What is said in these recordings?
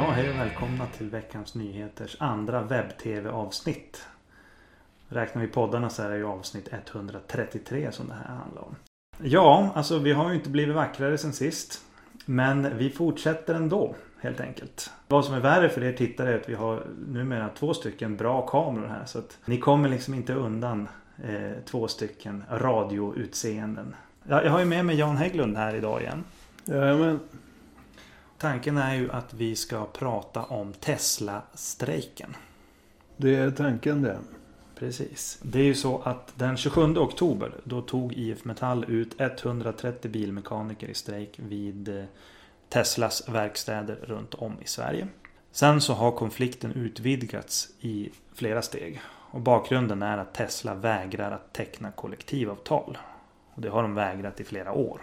Ja, hej och välkomna till veckans nyheters andra webb-tv-avsnitt. Räknar vi poddarna så är det ju avsnitt 133 som det här handlar om. Ja, alltså vi har ju inte blivit vackrare sen sist. Men vi fortsätter ändå, helt enkelt. Vad som är värre för er tittare är att vi har numera två stycken bra kameror här. Så att ni kommer liksom inte undan eh, två stycken radioutseenden. Jag, jag har ju med mig Jan Hägglund här idag igen. Jajamän. Tanken är ju att vi ska prata om Tesla-strejken. Det är tanken det. Precis. Det är ju så att den 27 oktober då tog IF Metall ut 130 bilmekaniker i strejk vid eh, Teslas verkstäder runt om i Sverige. Sen så har konflikten utvidgats i flera steg. Och bakgrunden är att Tesla vägrar att teckna kollektivavtal. Och det har de vägrat i flera år.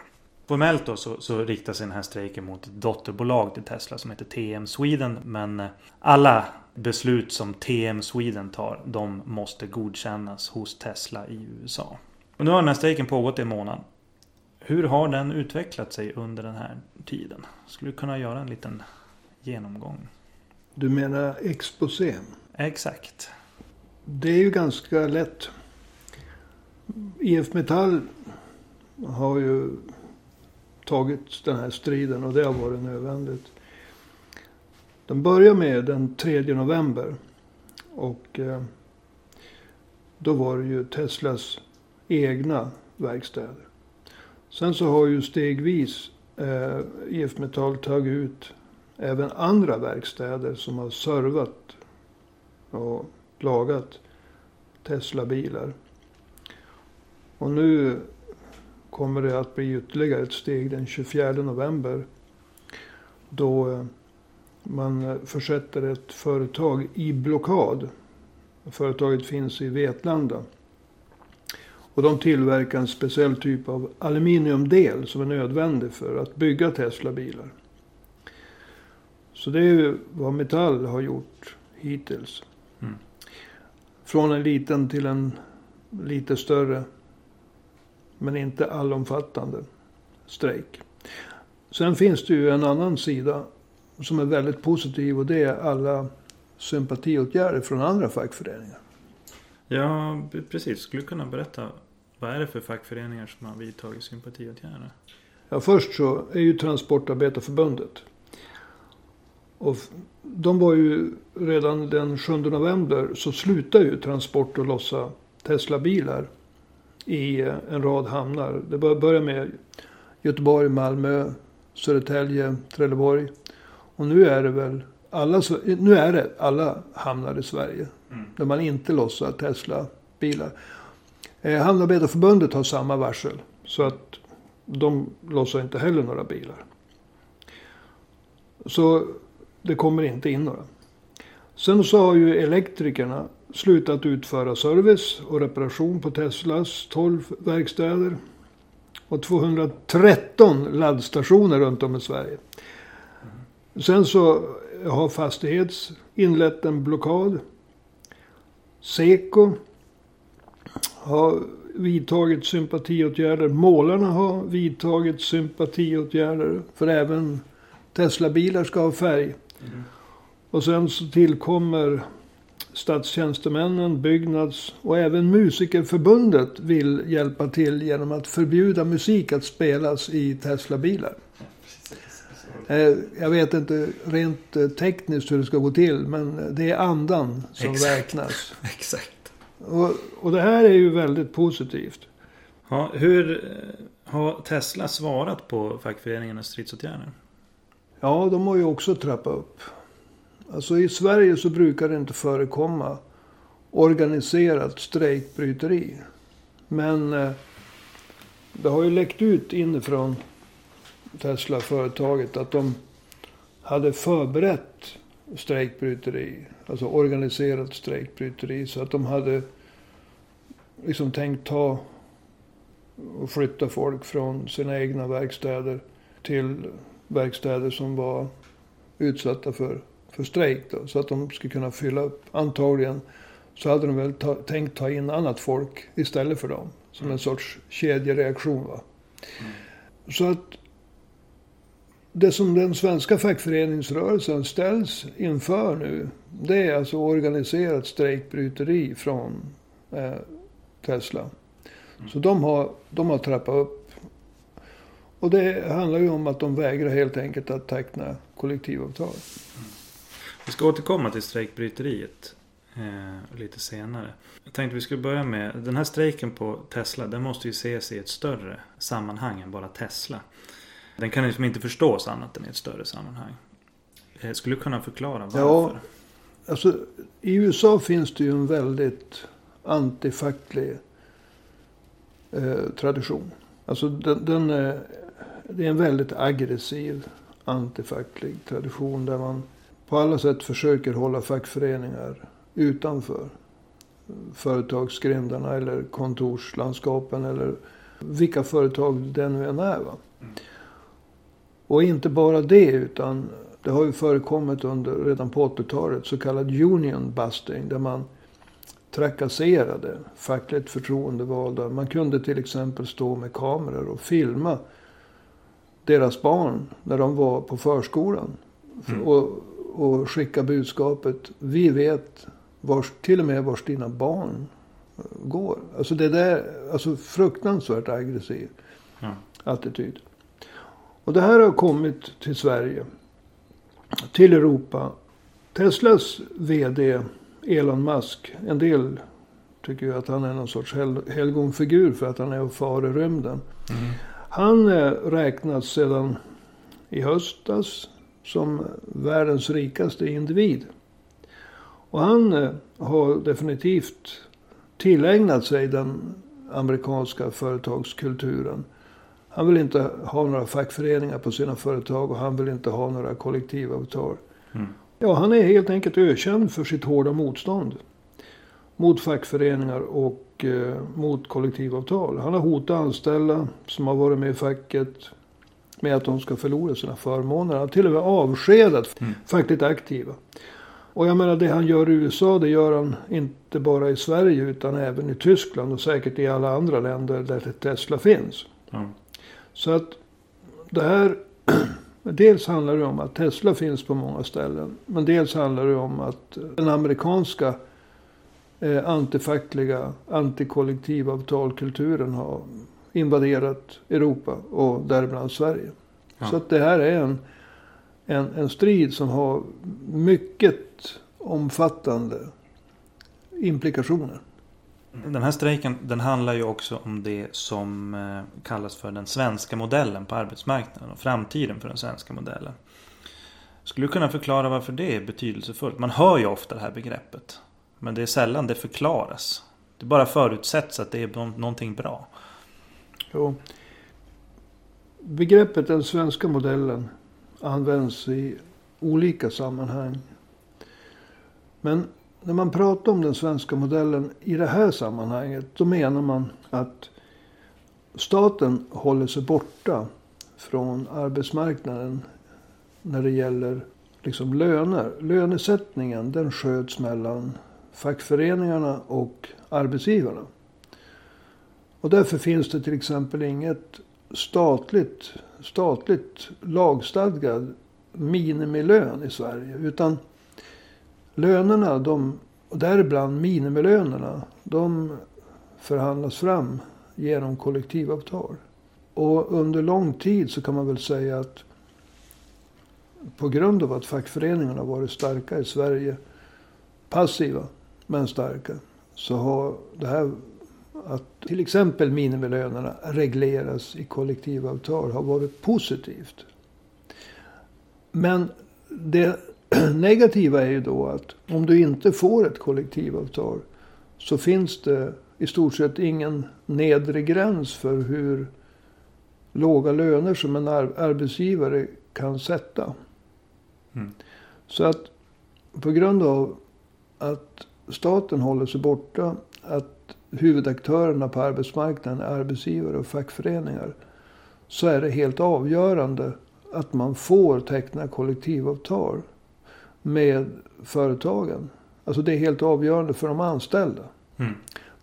Formellt då så, så riktar sig den här strejken mot ett dotterbolag till Tesla som heter TM Sweden. Men eh, alla beslut som TM Sweden tar, de måste godkännas hos Tesla i USA. Och nu har den här strejken pågått i en månad. Hur har den utvecklat sig under den här tiden? Skulle du kunna göra en liten genomgång? Du menar exposén? Exakt. Det är ju ganska lätt. IF Metall har ju tagit den här striden och det har varit nödvändigt. Den börjar med den 3 november. Och eh, då var det ju Teslas egna verkstäder. Sen så har ju stegvis eh, IF Metall tagit ut även andra verkstäder som har servat och lagat Tesla-bilar. Och nu kommer det att bli ytterligare ett steg den 24 november. Då eh, man försätter ett företag i blockad. Företaget finns i Vetlanda. Och de tillverkar en speciell typ av aluminiumdel som är nödvändig för att bygga Tesla-bilar. Så det är ju vad Metall har gjort hittills. Mm. Från en liten till en lite större men inte allomfattande strejk. Sen finns det ju en annan sida som är väldigt positiv och det är alla sympatiåtgärder från andra fackföreningar. Ja, precis. Skulle du kunna berätta vad är det för fackföreningar som har vidtagit sympatiåtgärder? Ja, först så är ju Transportarbetarförbundet. Och de var ju redan den 7 november så slutade ju Transport och lossa Tesla-bilar i eh, en rad hamnar. Det börjar med Göteborg, Malmö, Södertälje, Trelleborg. Och nu är det väl alla, nu är det alla hamnar i Sverige. Mm. Där man inte lossar Tesla-bilar. Eh, Hamnarbetarförbundet har samma varsel. Så att de lossar inte heller några bilar. Så det kommer inte in några. Sen så har ju elektrikerna slutat utföra service och reparation på Teslas 12 verkstäder. Och 213 laddstationer runt om i Sverige. Sen så har Fastighets inlett en blockad. Seko har vidtagit sympatiåtgärder. Målarna har vidtagit sympatiåtgärder. För även Tesla-bilar ska ha färg. Mm. Och sen så tillkommer statstjänstemännen, Byggnads och även Musikerförbundet vill hjälpa till genom att förbjuda musik att spelas i Tesla-bilar. Eh, jag vet inte rent eh, tekniskt hur det ska gå till, men det är andan som Exakt. räknas. Exakt. Och, och det här är ju väldigt positivt. Ja, hur eh, har Tesla svarat på fackföreningarnas stridsåtgärder? Ja, de har ju också trappat upp. Alltså i Sverige så brukar det inte förekomma organiserat strejkbryteri. Men eh, det har ju läckt ut inifrån Tesla-företaget att de hade förberett strejkbryteri. Alltså organiserat strejkbryteri. Så att de hade liksom tänkt ta och flytta folk från sina egna verkstäder till verkstäder som var utsatta för för strejk då, så att de skulle kunna fylla upp. Antagligen så hade de väl ta, tänkt ta in annat folk istället för dem. Som en sorts kedjereaktion. Va? Mm. Så att det som den svenska fackföreningsrörelsen ställs inför nu. Det är alltså organiserat strejkbryteri från eh, Tesla. Mm. Så de har, de har trappat upp. Och det handlar ju om att de vägrar helt enkelt att teckna kollektivavtal. Mm. Vi ska återkomma till strejkbryteriet eh, lite senare. Jag tänkte vi skulle börja med den här strejken på Tesla. Den måste ju ses i ett större sammanhang än bara Tesla. Den kan liksom inte förstås annat än i ett större sammanhang. Eh, skulle du kunna förklara varför? Ja, alltså i USA finns det ju en väldigt antifacklig eh, tradition. Alltså den, den är, det är en väldigt aggressiv antifacklig tradition där man på alla sätt försöker hålla fackföreningar utanför företagsgrindarna eller kontorslandskapen eller vilka företag det nu än är. Va? Mm. Och inte bara det utan det har ju förekommit under, redan på 80-talet så kallad union busting. Där man trakasserade fackligt förtroendevalda. Man kunde till exempel stå med kameror och filma deras barn när de var på förskolan. Mm. Och, och skicka budskapet. Vi vet vars, till och med vars dina barn går. Alltså det där, alltså fruktansvärt aggressiv ja. attityd. Och det här har kommit till Sverige. Till Europa. Teslas VD Elon Musk. En del tycker ju att han är någon sorts hel helgonfigur för att han är och far i rymden. Mm. Han eh, räknas sedan i höstas som världens rikaste individ. Och han eh, har definitivt tillägnat sig den amerikanska företagskulturen. Han vill inte ha några fackföreningar på sina företag och han vill inte ha några kollektivavtal. Mm. Ja, han är helt enkelt ökänd för sitt hårda motstånd. Mot fackföreningar och eh, mot kollektivavtal. Han har hotat anställda som har varit med i facket med att de ska förlora sina förmåner. Han har till och med avskedat mm. fackligt aktiva. Och jag menar det han gör i USA det gör han inte bara i Sverige utan även i Tyskland och säkert i alla andra länder där Tesla finns. Mm. Så att det här Dels handlar det om att Tesla finns på många ställen. Men dels handlar det om att den amerikanska eh, antifackliga, antikollektivavtalkulturen har invaderat Europa och däribland Sverige. Ja. Så att det här är en, en, en strid som har mycket omfattande implikationer. Den här strejken den handlar ju också om det som eh, kallas för den svenska modellen på arbetsmarknaden och framtiden för den svenska modellen. Skulle du kunna förklara varför det är betydelsefullt? Man hör ju ofta det här begreppet. Men det är sällan det förklaras. Det bara förutsätts att det är någonting bra. Jo. Begreppet den svenska modellen används i olika sammanhang. Men när man pratar om den svenska modellen i det här sammanhanget. Då menar man att staten håller sig borta från arbetsmarknaden när det gäller liksom löner. Lönesättningen den sköts mellan fackföreningarna och arbetsgivarna. Och därför finns det till exempel inget statligt, statligt lagstadgad minimilön i Sverige. Utan lönerna, de, och däribland minimilönerna, de förhandlas fram genom kollektivavtal. Och under lång tid så kan man väl säga att på grund av att fackföreningarna varit starka i Sverige, passiva men starka, så har det här att till exempel minimilönerna regleras i kollektivavtal har varit positivt. Men det negativa är ju då att om du inte får ett kollektivavtal så finns det i stort sett ingen nedre gräns för hur låga löner som en arbetsgivare kan sätta. Mm. Så att på grund av att staten håller sig borta, att huvudaktörerna på arbetsmarknaden arbetsgivare och fackföreningar. Så är det helt avgörande att man får teckna kollektivavtal med företagen. Alltså det är helt avgörande för de anställda. Mm.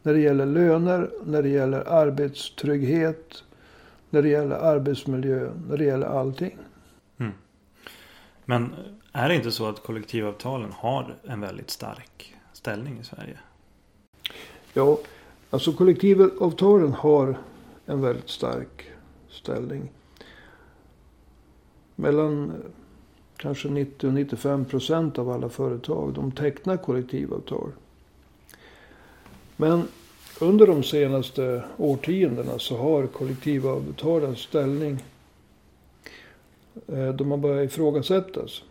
När det gäller löner, när det gäller arbetstrygghet, när det gäller arbetsmiljö, när det gäller allting. Men är det inte så att kollektivavtalen har en väldigt stark ställning i Sverige? Ja, alltså kollektivavtalen har en väldigt stark ställning. Mellan eh, kanske 90 och 95 procent av alla företag de tecknar kollektivavtal. Men under de senaste årtiondena så har kollektivavtalens ställning eh, de har börjat ifrågasättas.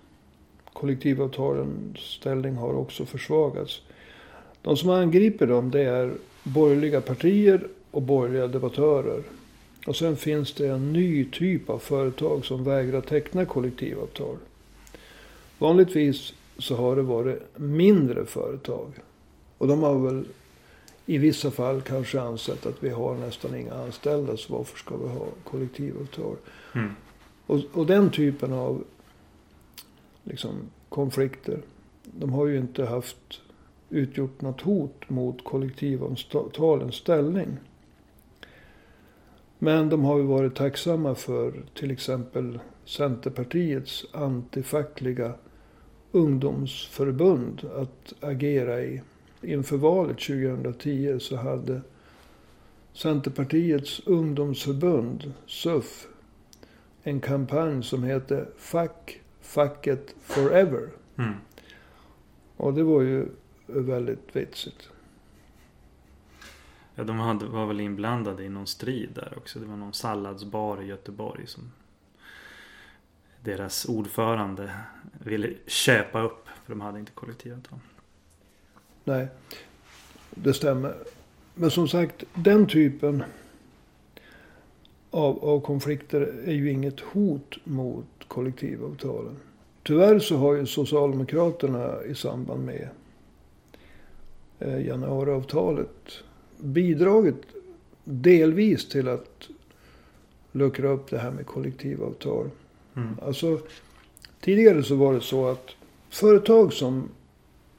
Kollektivavtalens ställning har också försvagats. De som angriper dem det är borgerliga partier och borgerliga debattörer. Och sen finns det en ny typ av företag som vägrar teckna kollektivavtal. Vanligtvis så har det varit mindre företag. Och de har väl i vissa fall kanske ansett att vi har nästan inga anställda så varför ska vi ha kollektivavtal? Mm. Och, och den typen av liksom, konflikter. De har ju inte haft utgjort något hot mot kollektivavtalens ställning. Men de har ju varit tacksamma för till exempel Centerpartiets antifackliga ungdomsförbund att agera i. Inför valet 2010 så hade Centerpartiets ungdomsförbund, SUF, en kampanj som hette Fuck Facket Forever. Mm. Och det var ju väldigt vitsigt. Ja, de hade, var väl inblandade i någon strid där också. Det var någon salladsbar i Göteborg som deras ordförande ville köpa upp. För de hade inte kollektivavtal. Nej, det stämmer. Men som sagt, den typen av, av konflikter är ju inget hot mot kollektivavtalen. Tyvärr så har ju Socialdemokraterna i samband med januariavtalet bidragit delvis till att luckra upp det här med kollektivavtal. Mm. Alltså, tidigare så var det så att företag som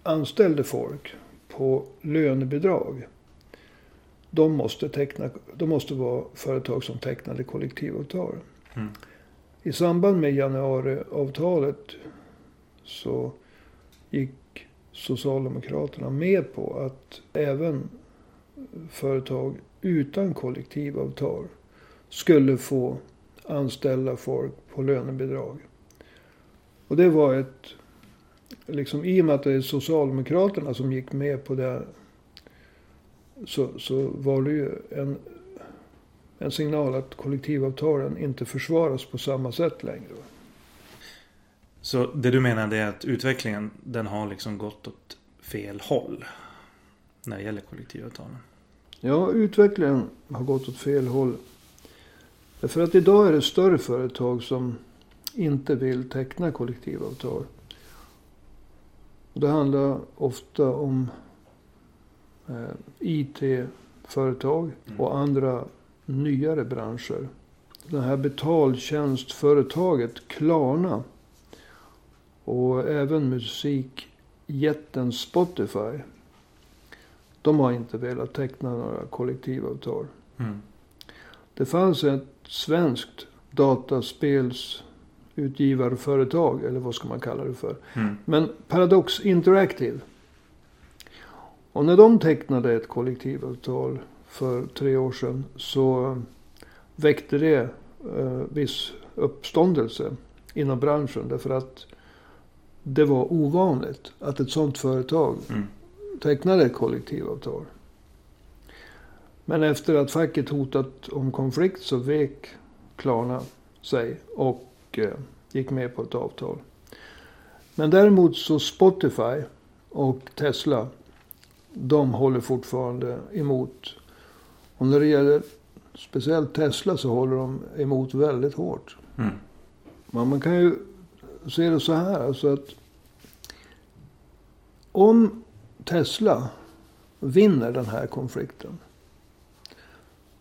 anställde folk på lönebidrag. De måste, teckna, de måste vara företag som tecknade kollektivavtal. Mm. I samband med januariavtalet så gick Socialdemokraterna med på att även företag utan kollektivavtal skulle få anställa folk på lönebidrag. Och det var ett, liksom i och med att det är Socialdemokraterna som gick med på det så, så var det ju en, en signal att kollektivavtalen inte försvaras på samma sätt längre. Så det du menar är att utvecklingen den har liksom gått åt fel håll? När det gäller kollektivavtalen? Ja, utvecklingen har gått åt fel håll. För att idag är det större företag som inte vill teckna kollektivavtal. Det handlar ofta om eh, IT-företag Mm. och andra nyare branscher. Det här betaltjänstföretaget Klarna och även musikjätten Spotify. De har inte velat teckna några kollektivavtal. Mm. Det fanns ett svenskt dataspelsutgivarföretag, eller vad ska man kalla det för. Mm. Men Paradox Interactive. Och när de tecknade ett kollektivavtal för tre år sedan så väckte det eh, viss uppståndelse inom branschen. Därför att det var ovanligt att ett sådant företag Mm. tecknade ett kollektivavtal. Men efter att facket hotat om konflikt så vek Klarna sig och eh, gick med på ett avtal. Men däremot så Spotify och Tesla, de håller fortfarande emot. Och när det gäller speciellt Tesla så håller de emot väldigt hårt. Mm. Men man kan ju se det så här. Alltså att om Tesla vinner den här konflikten.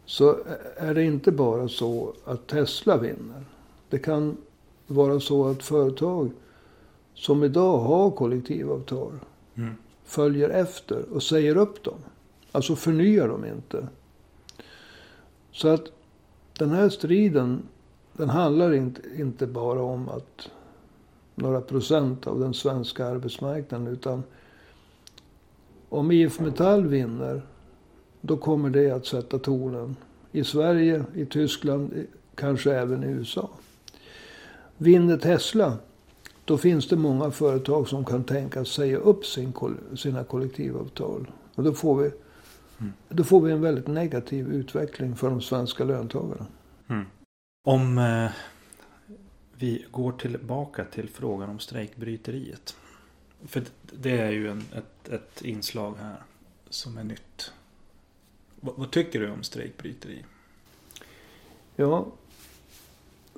Så är det inte bara så att Tesla vinner. Det kan vara så att företag som idag har kollektivavtal Mm. följer efter och säger upp dem. Alltså förnyar dem inte. Så att den här striden den handlar inte, inte bara om att några procent av den svenska arbetsmarknaden. Utan om IF Metall vinner, då kommer det att sätta tonen. I Sverige, i Tyskland, kanske även i USA. Vinner Tesla, då finns det många företag som kan tänka säga upp sin, sina kollektivavtal. Och då får vi Mm. Då får vi en väldigt negativ utveckling för de svenska löntagarna. Mm. Om eh, vi går tillbaka till frågan om strejkbryteriet. För det är ju en, ett, ett inslag här som är nytt. V vad tycker du om strejkbryteri? Ja,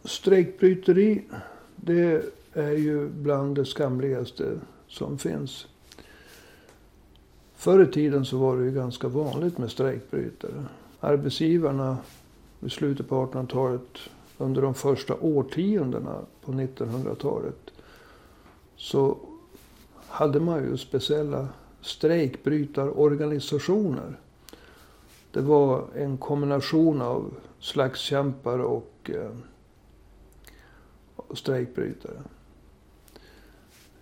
strejkbryteri det är ju bland det skamligaste som finns. Förr i tiden så var det ju ganska vanligt med strejkbrytare. Arbetsgivarna i slutet på 1800-talet, under de första årtiondena på 1900-talet, så hade man ju speciella strejkbrytarorganisationer. Det var en kombination av slagskämpar och eh, strejkbrytare.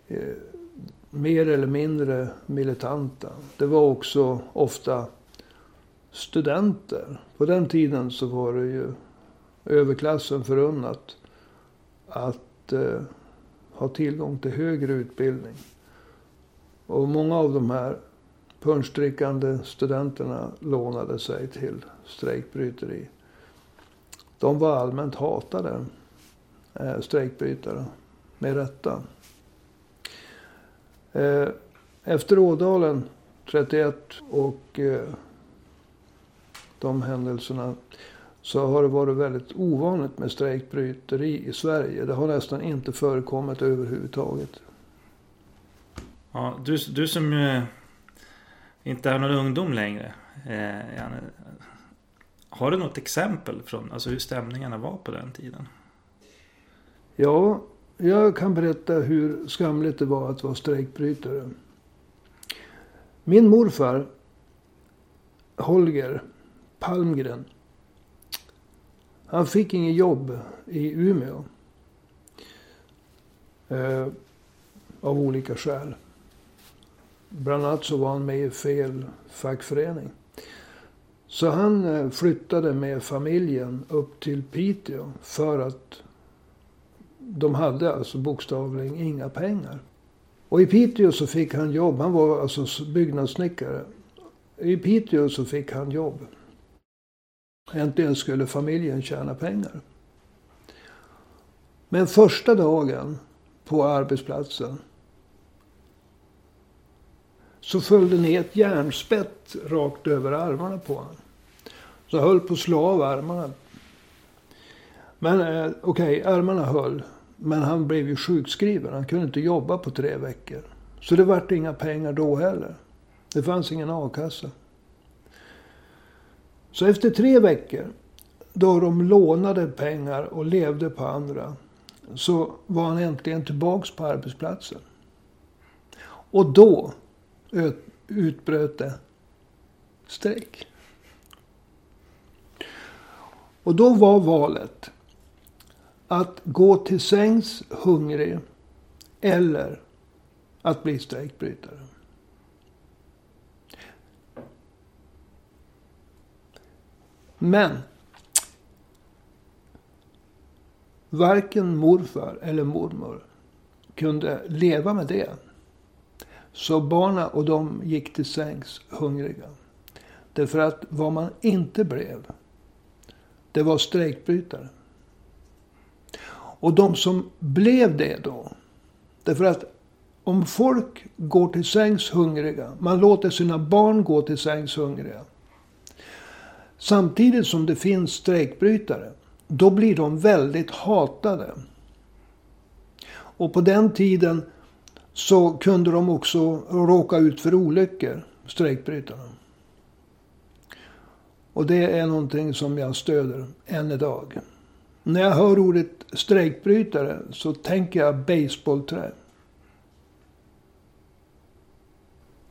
Eh, mer eller mindre militanta. Det var också ofta studenter. På den tiden så var det ju överklassen förunnat att eh, ha tillgång till högre utbildning. Och många av de här punschdrickande studenterna lånade sig till strejkbryteri. De var allmänt hatade, eh, strejkbrytare, med rätta. Eh, efter Ådalen 31 och eh, de händelserna så har det varit väldigt ovanligt med strejkbryteri i Sverige. Det har nästan inte förekommit överhuvudtaget. Ja, du, du som ju inte är någon ungdom längre. Eh, Janne, har du något exempel från alltså hur stämningarna var på den tiden? Ja, jag kan berätta hur skamligt det var att vara strejkbrytare. Min morfar, Holger Palmgren. Han fick inget jobb i Umeå. Eh, av olika skäl. Bland annat så var han med i fel fackförening. Så han eh, flyttade med familjen upp till Piteå för att de hade alltså bokstavligen inga pengar. Och i Piteå så fick han jobb. Han var alltså byggnadssnickare. I Piteå så fick han jobb. Äntligen skulle familjen tjäna pengar. Men första dagen på arbetsplatsen så följde ner ett järnspett rakt över armarna på honom. Så höll på att slå av armarna. Men eh, okej, okay, armarna höll. Men han blev ju sjukskriven. Han kunde inte jobba på tre veckor. Så det vart inga pengar då heller. Det fanns ingen a-kassa. Så efter tre veckor, då de lånade pengar och levde på andra, så var han äntligen tillbaks på arbetsplatsen. Och då utbröt det strejk. Och då var valet att gå till sängs hungrig eller att bli strejkbrytare. Men varken morfar eller mormor kunde leva med det. Så barna och de gick till sängs hungriga. Därför att vad man inte blev, det var strejkbrytare. Och de som blev det då. Därför att om folk går till sängs hungriga, man låter sina barn gå till sängs hungriga. Samtidigt som det finns strejkbrytare, då blir de väldigt hatade. Och på den tiden så kunde de också råka ut för olyckor, strejkbrytarna. Och det är någonting som jag stöder än idag. När jag hör ordet strejkbrytare så tänker jag baseballträ.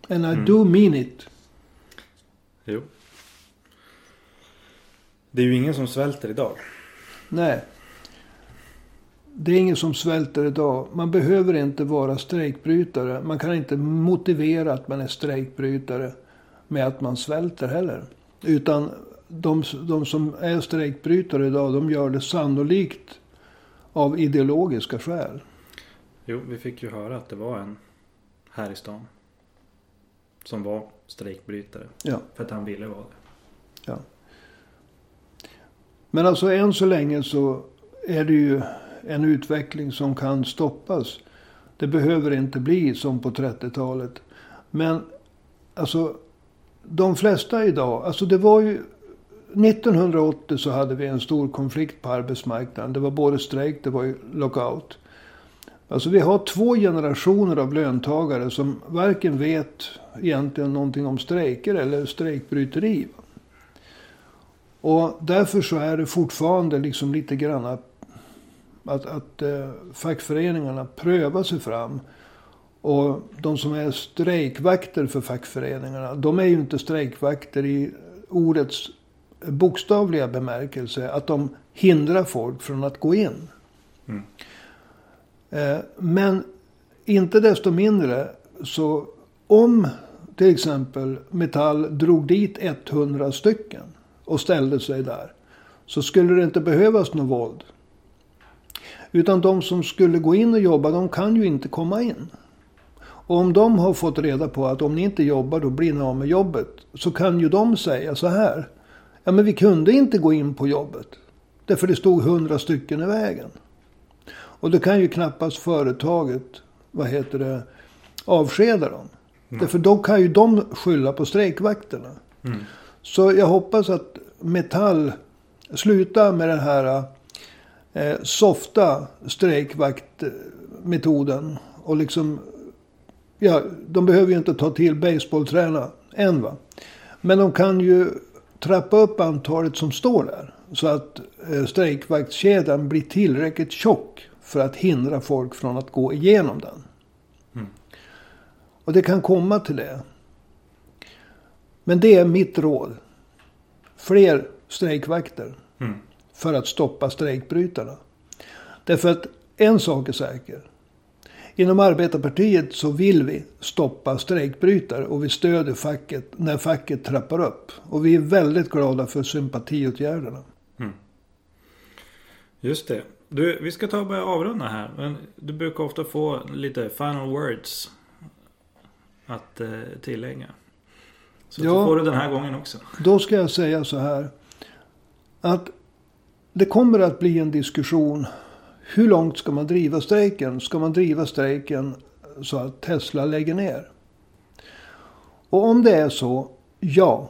And I mm. do mean it. Jo. Det är ju ingen som svälter idag. Nej. det är ingen som svälter idag. Man behöver inte vara strejkbrytare. Man kan inte motivera att man är strejkbrytare med att man svälter heller. Utan de, de som är strejkbrytare idag, de gör det sannolikt av ideologiska skäl. Jo, vi fick ju höra att det var en här i stan. Som var strejkbrytare. Ja. För att han ville vara det. Ja. Men alltså än så länge så är det ju en utveckling som kan stoppas. Det behöver inte bli som på 30-talet. Men alltså de flesta idag, alltså det var ju 1980 så hade vi en stor konflikt på arbetsmarknaden. Det var både strejk, det var ju lockout. Alltså vi har två generationer av löntagare som varken vet egentligen någonting om strejker eller strejkbryteri. Och därför så är det fortfarande liksom lite grann att, att, att eh, fackföreningarna prövar sig fram. Och de som är strejkvakter för fackföreningarna, de är ju inte strejkvakter i ordets bokstavliga bemärkelse. Att de hindrar folk från att gå in. Mm. Eh, men inte desto mindre så om till exempel Metall drog dit 100 stycken och ställde sig där. Så skulle det inte behövas något våld. Utan de som skulle gå in och jobba, de kan ju inte komma in. Och om de har fått reda på att om ni inte jobbar då blir ni av med jobbet. Så kan ju de säga så här. Ja men vi kunde inte gå in på jobbet. Därför det stod hundra stycken i vägen. Och då kan ju knappast företaget, vad heter det, avskeda dem. Mm. Därför då kan ju de skylla på strejkvakterna. Mm. Så jag hoppas att Metall slutar med den här eh, softa strejkvaktmetoden. Och liksom, ja, de behöver ju inte ta till baseballträna än va. Men de kan ju trappa upp antalet som står där. Så att eh, strejkvaktskedjan blir tillräckligt tjock för att hindra folk från att gå igenom den. Mm. Och det kan komma till det. Men det är mitt råd. Fler strejkvakter. Mm. För att stoppa strejkbrytarna. Därför att en sak är säker. Inom arbetarpartiet så vill vi stoppa strejkbrytare och vi stöder facket när facket trappar upp. Och vi är väldigt glada för sympatiåtgärderna. Mm. Just det. Du, vi ska ta och börja avrunda här. Men du brukar ofta få lite final words att eh, tillägga. Så ja, får du den här gången också. Då ska jag säga så här. Att det kommer att bli en diskussion. Hur långt ska man driva strejken? Ska man driva strejken så att Tesla lägger ner? Och om det är så, ja.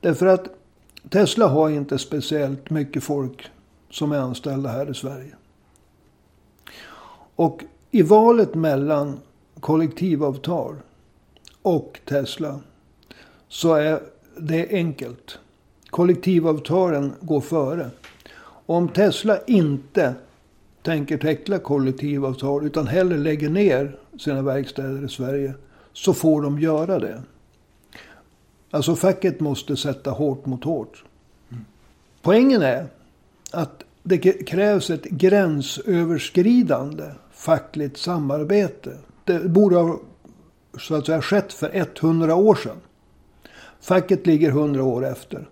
Därför att Tesla har inte speciellt mycket folk som är anställda här i Sverige. Och i valet mellan kollektivavtal och Tesla så är det enkelt. Kollektivavtalen går före. Och om Tesla inte tänker teckla kollektivavtal utan hellre lägger ner sina verkstäder i Sverige så får de göra det. Alltså facket måste sätta hårt mot hårt. Poängen är att det krävs ett gränsöverskridande fackligt samarbete. Det borde ha så att säga skett för 100 år sedan. Facket ligger 100 år efter.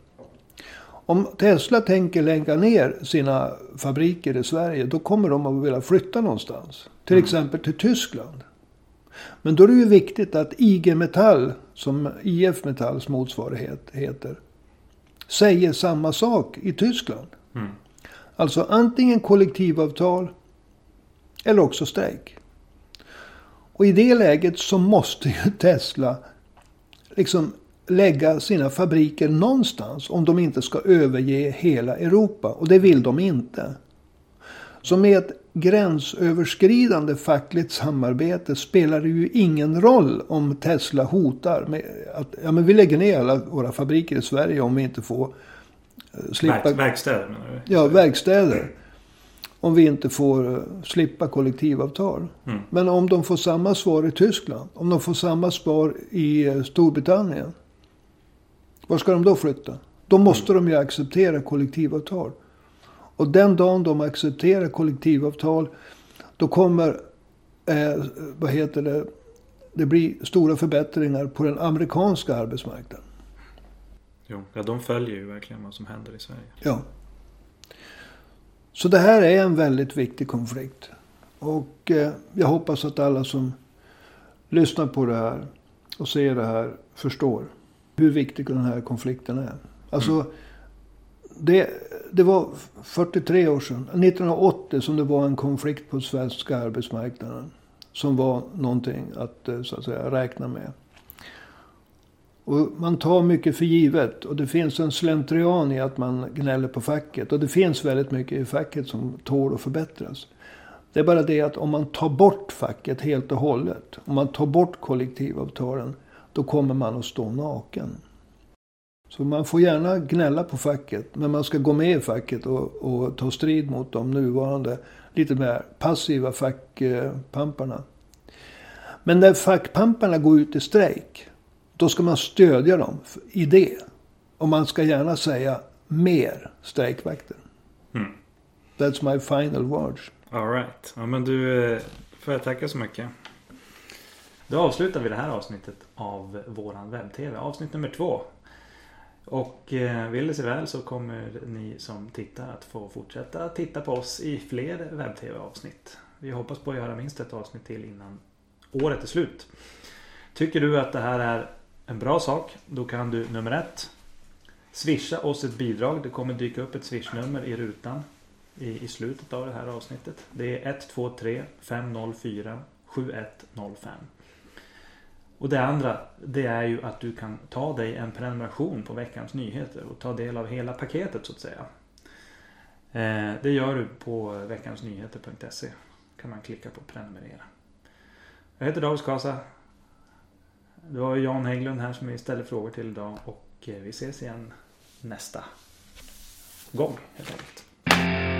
Om Tesla tänker lägga ner sina fabriker i Sverige, då kommer de att vilja flytta någonstans. Till mm. exempel till Tyskland. Men då är det ju viktigt att IG Metall, som IF Metalls motsvarighet heter, säger samma sak i Tyskland. Mm. Alltså antingen kollektivavtal eller också strejk. Och i det läget så måste ju Tesla liksom lägga sina fabriker någonstans om de inte ska överge hela Europa. Och det vill de inte. Så med ett gränsöverskridande fackligt samarbete spelar det ju ingen roll om Tesla hotar med att ja, men vi lägger ner alla våra fabriker i Sverige om vi inte får eh, slippa... Verk, verkstäder menar du? Ja, verkstäder. Om vi inte får uh, slippa kollektivavtal. Mm. Men om de får samma svar i Tyskland. Om de får samma svar i uh, Storbritannien. Var ska de då flytta? Då måste mm. de ju acceptera kollektivavtal. Och den dagen de accepterar kollektivavtal. Då kommer, eh, vad heter det, det blir stora förbättringar på den amerikanska arbetsmarknaden. Jo, ja, de följer ju verkligen vad som händer i Sverige. Ja. Så det här är en väldigt viktig konflikt. Och eh, jag hoppas att alla som lyssnar på det här och ser det här förstår hur viktig den här konflikten är. Alltså, mm. det, det var 43 år sedan, 1980, som det var en konflikt på svenska arbetsmarknaden. Som var någonting att, eh, så att säga, räkna med. Och man tar mycket för givet. Och det finns en slentrian i att man gnäller på facket. Och det finns väldigt mycket i facket som tål att förbättras. Det är bara det att om man tar bort facket helt och hållet. Om man tar bort kollektivavtalen. Då kommer man att stå naken. Så man får gärna gnälla på facket. Men man ska gå med i facket och, och ta strid mot de nuvarande lite mer passiva fackpamparna. Men när fackpamparna går ut i strejk. Då ska man stödja dem i det. Och man ska gärna säga mer strejkvakter. Mm. That's my final words. Alright. Ja men du, eh, får jag tacka så mycket. Då avslutar vi det här avsnittet av våran webb-tv. Avsnitt nummer två. Och eh, vill det sig väl så kommer ni som tittar att få fortsätta titta på oss i fler webb-tv avsnitt. Vi hoppas på att göra minst ett avsnitt till innan året är slut. Tycker du att det här är en bra sak. Då kan du nummer ett. Swisha oss ett bidrag. Det kommer dyka upp ett swishnummer i rutan. I, I slutet av det här avsnittet. Det är 123 504 7105. Och det andra det är ju att du kan ta dig en prenumeration på veckans nyheter och ta del av hela paketet så att säga. Eh, det gör du på veckansnyheter.se. kan man klicka på prenumerera. Jag heter David Skasa. Det var Jan Hägglund här som vi ställer frågor till idag och eh, vi ses igen nästa gång helt enkelt.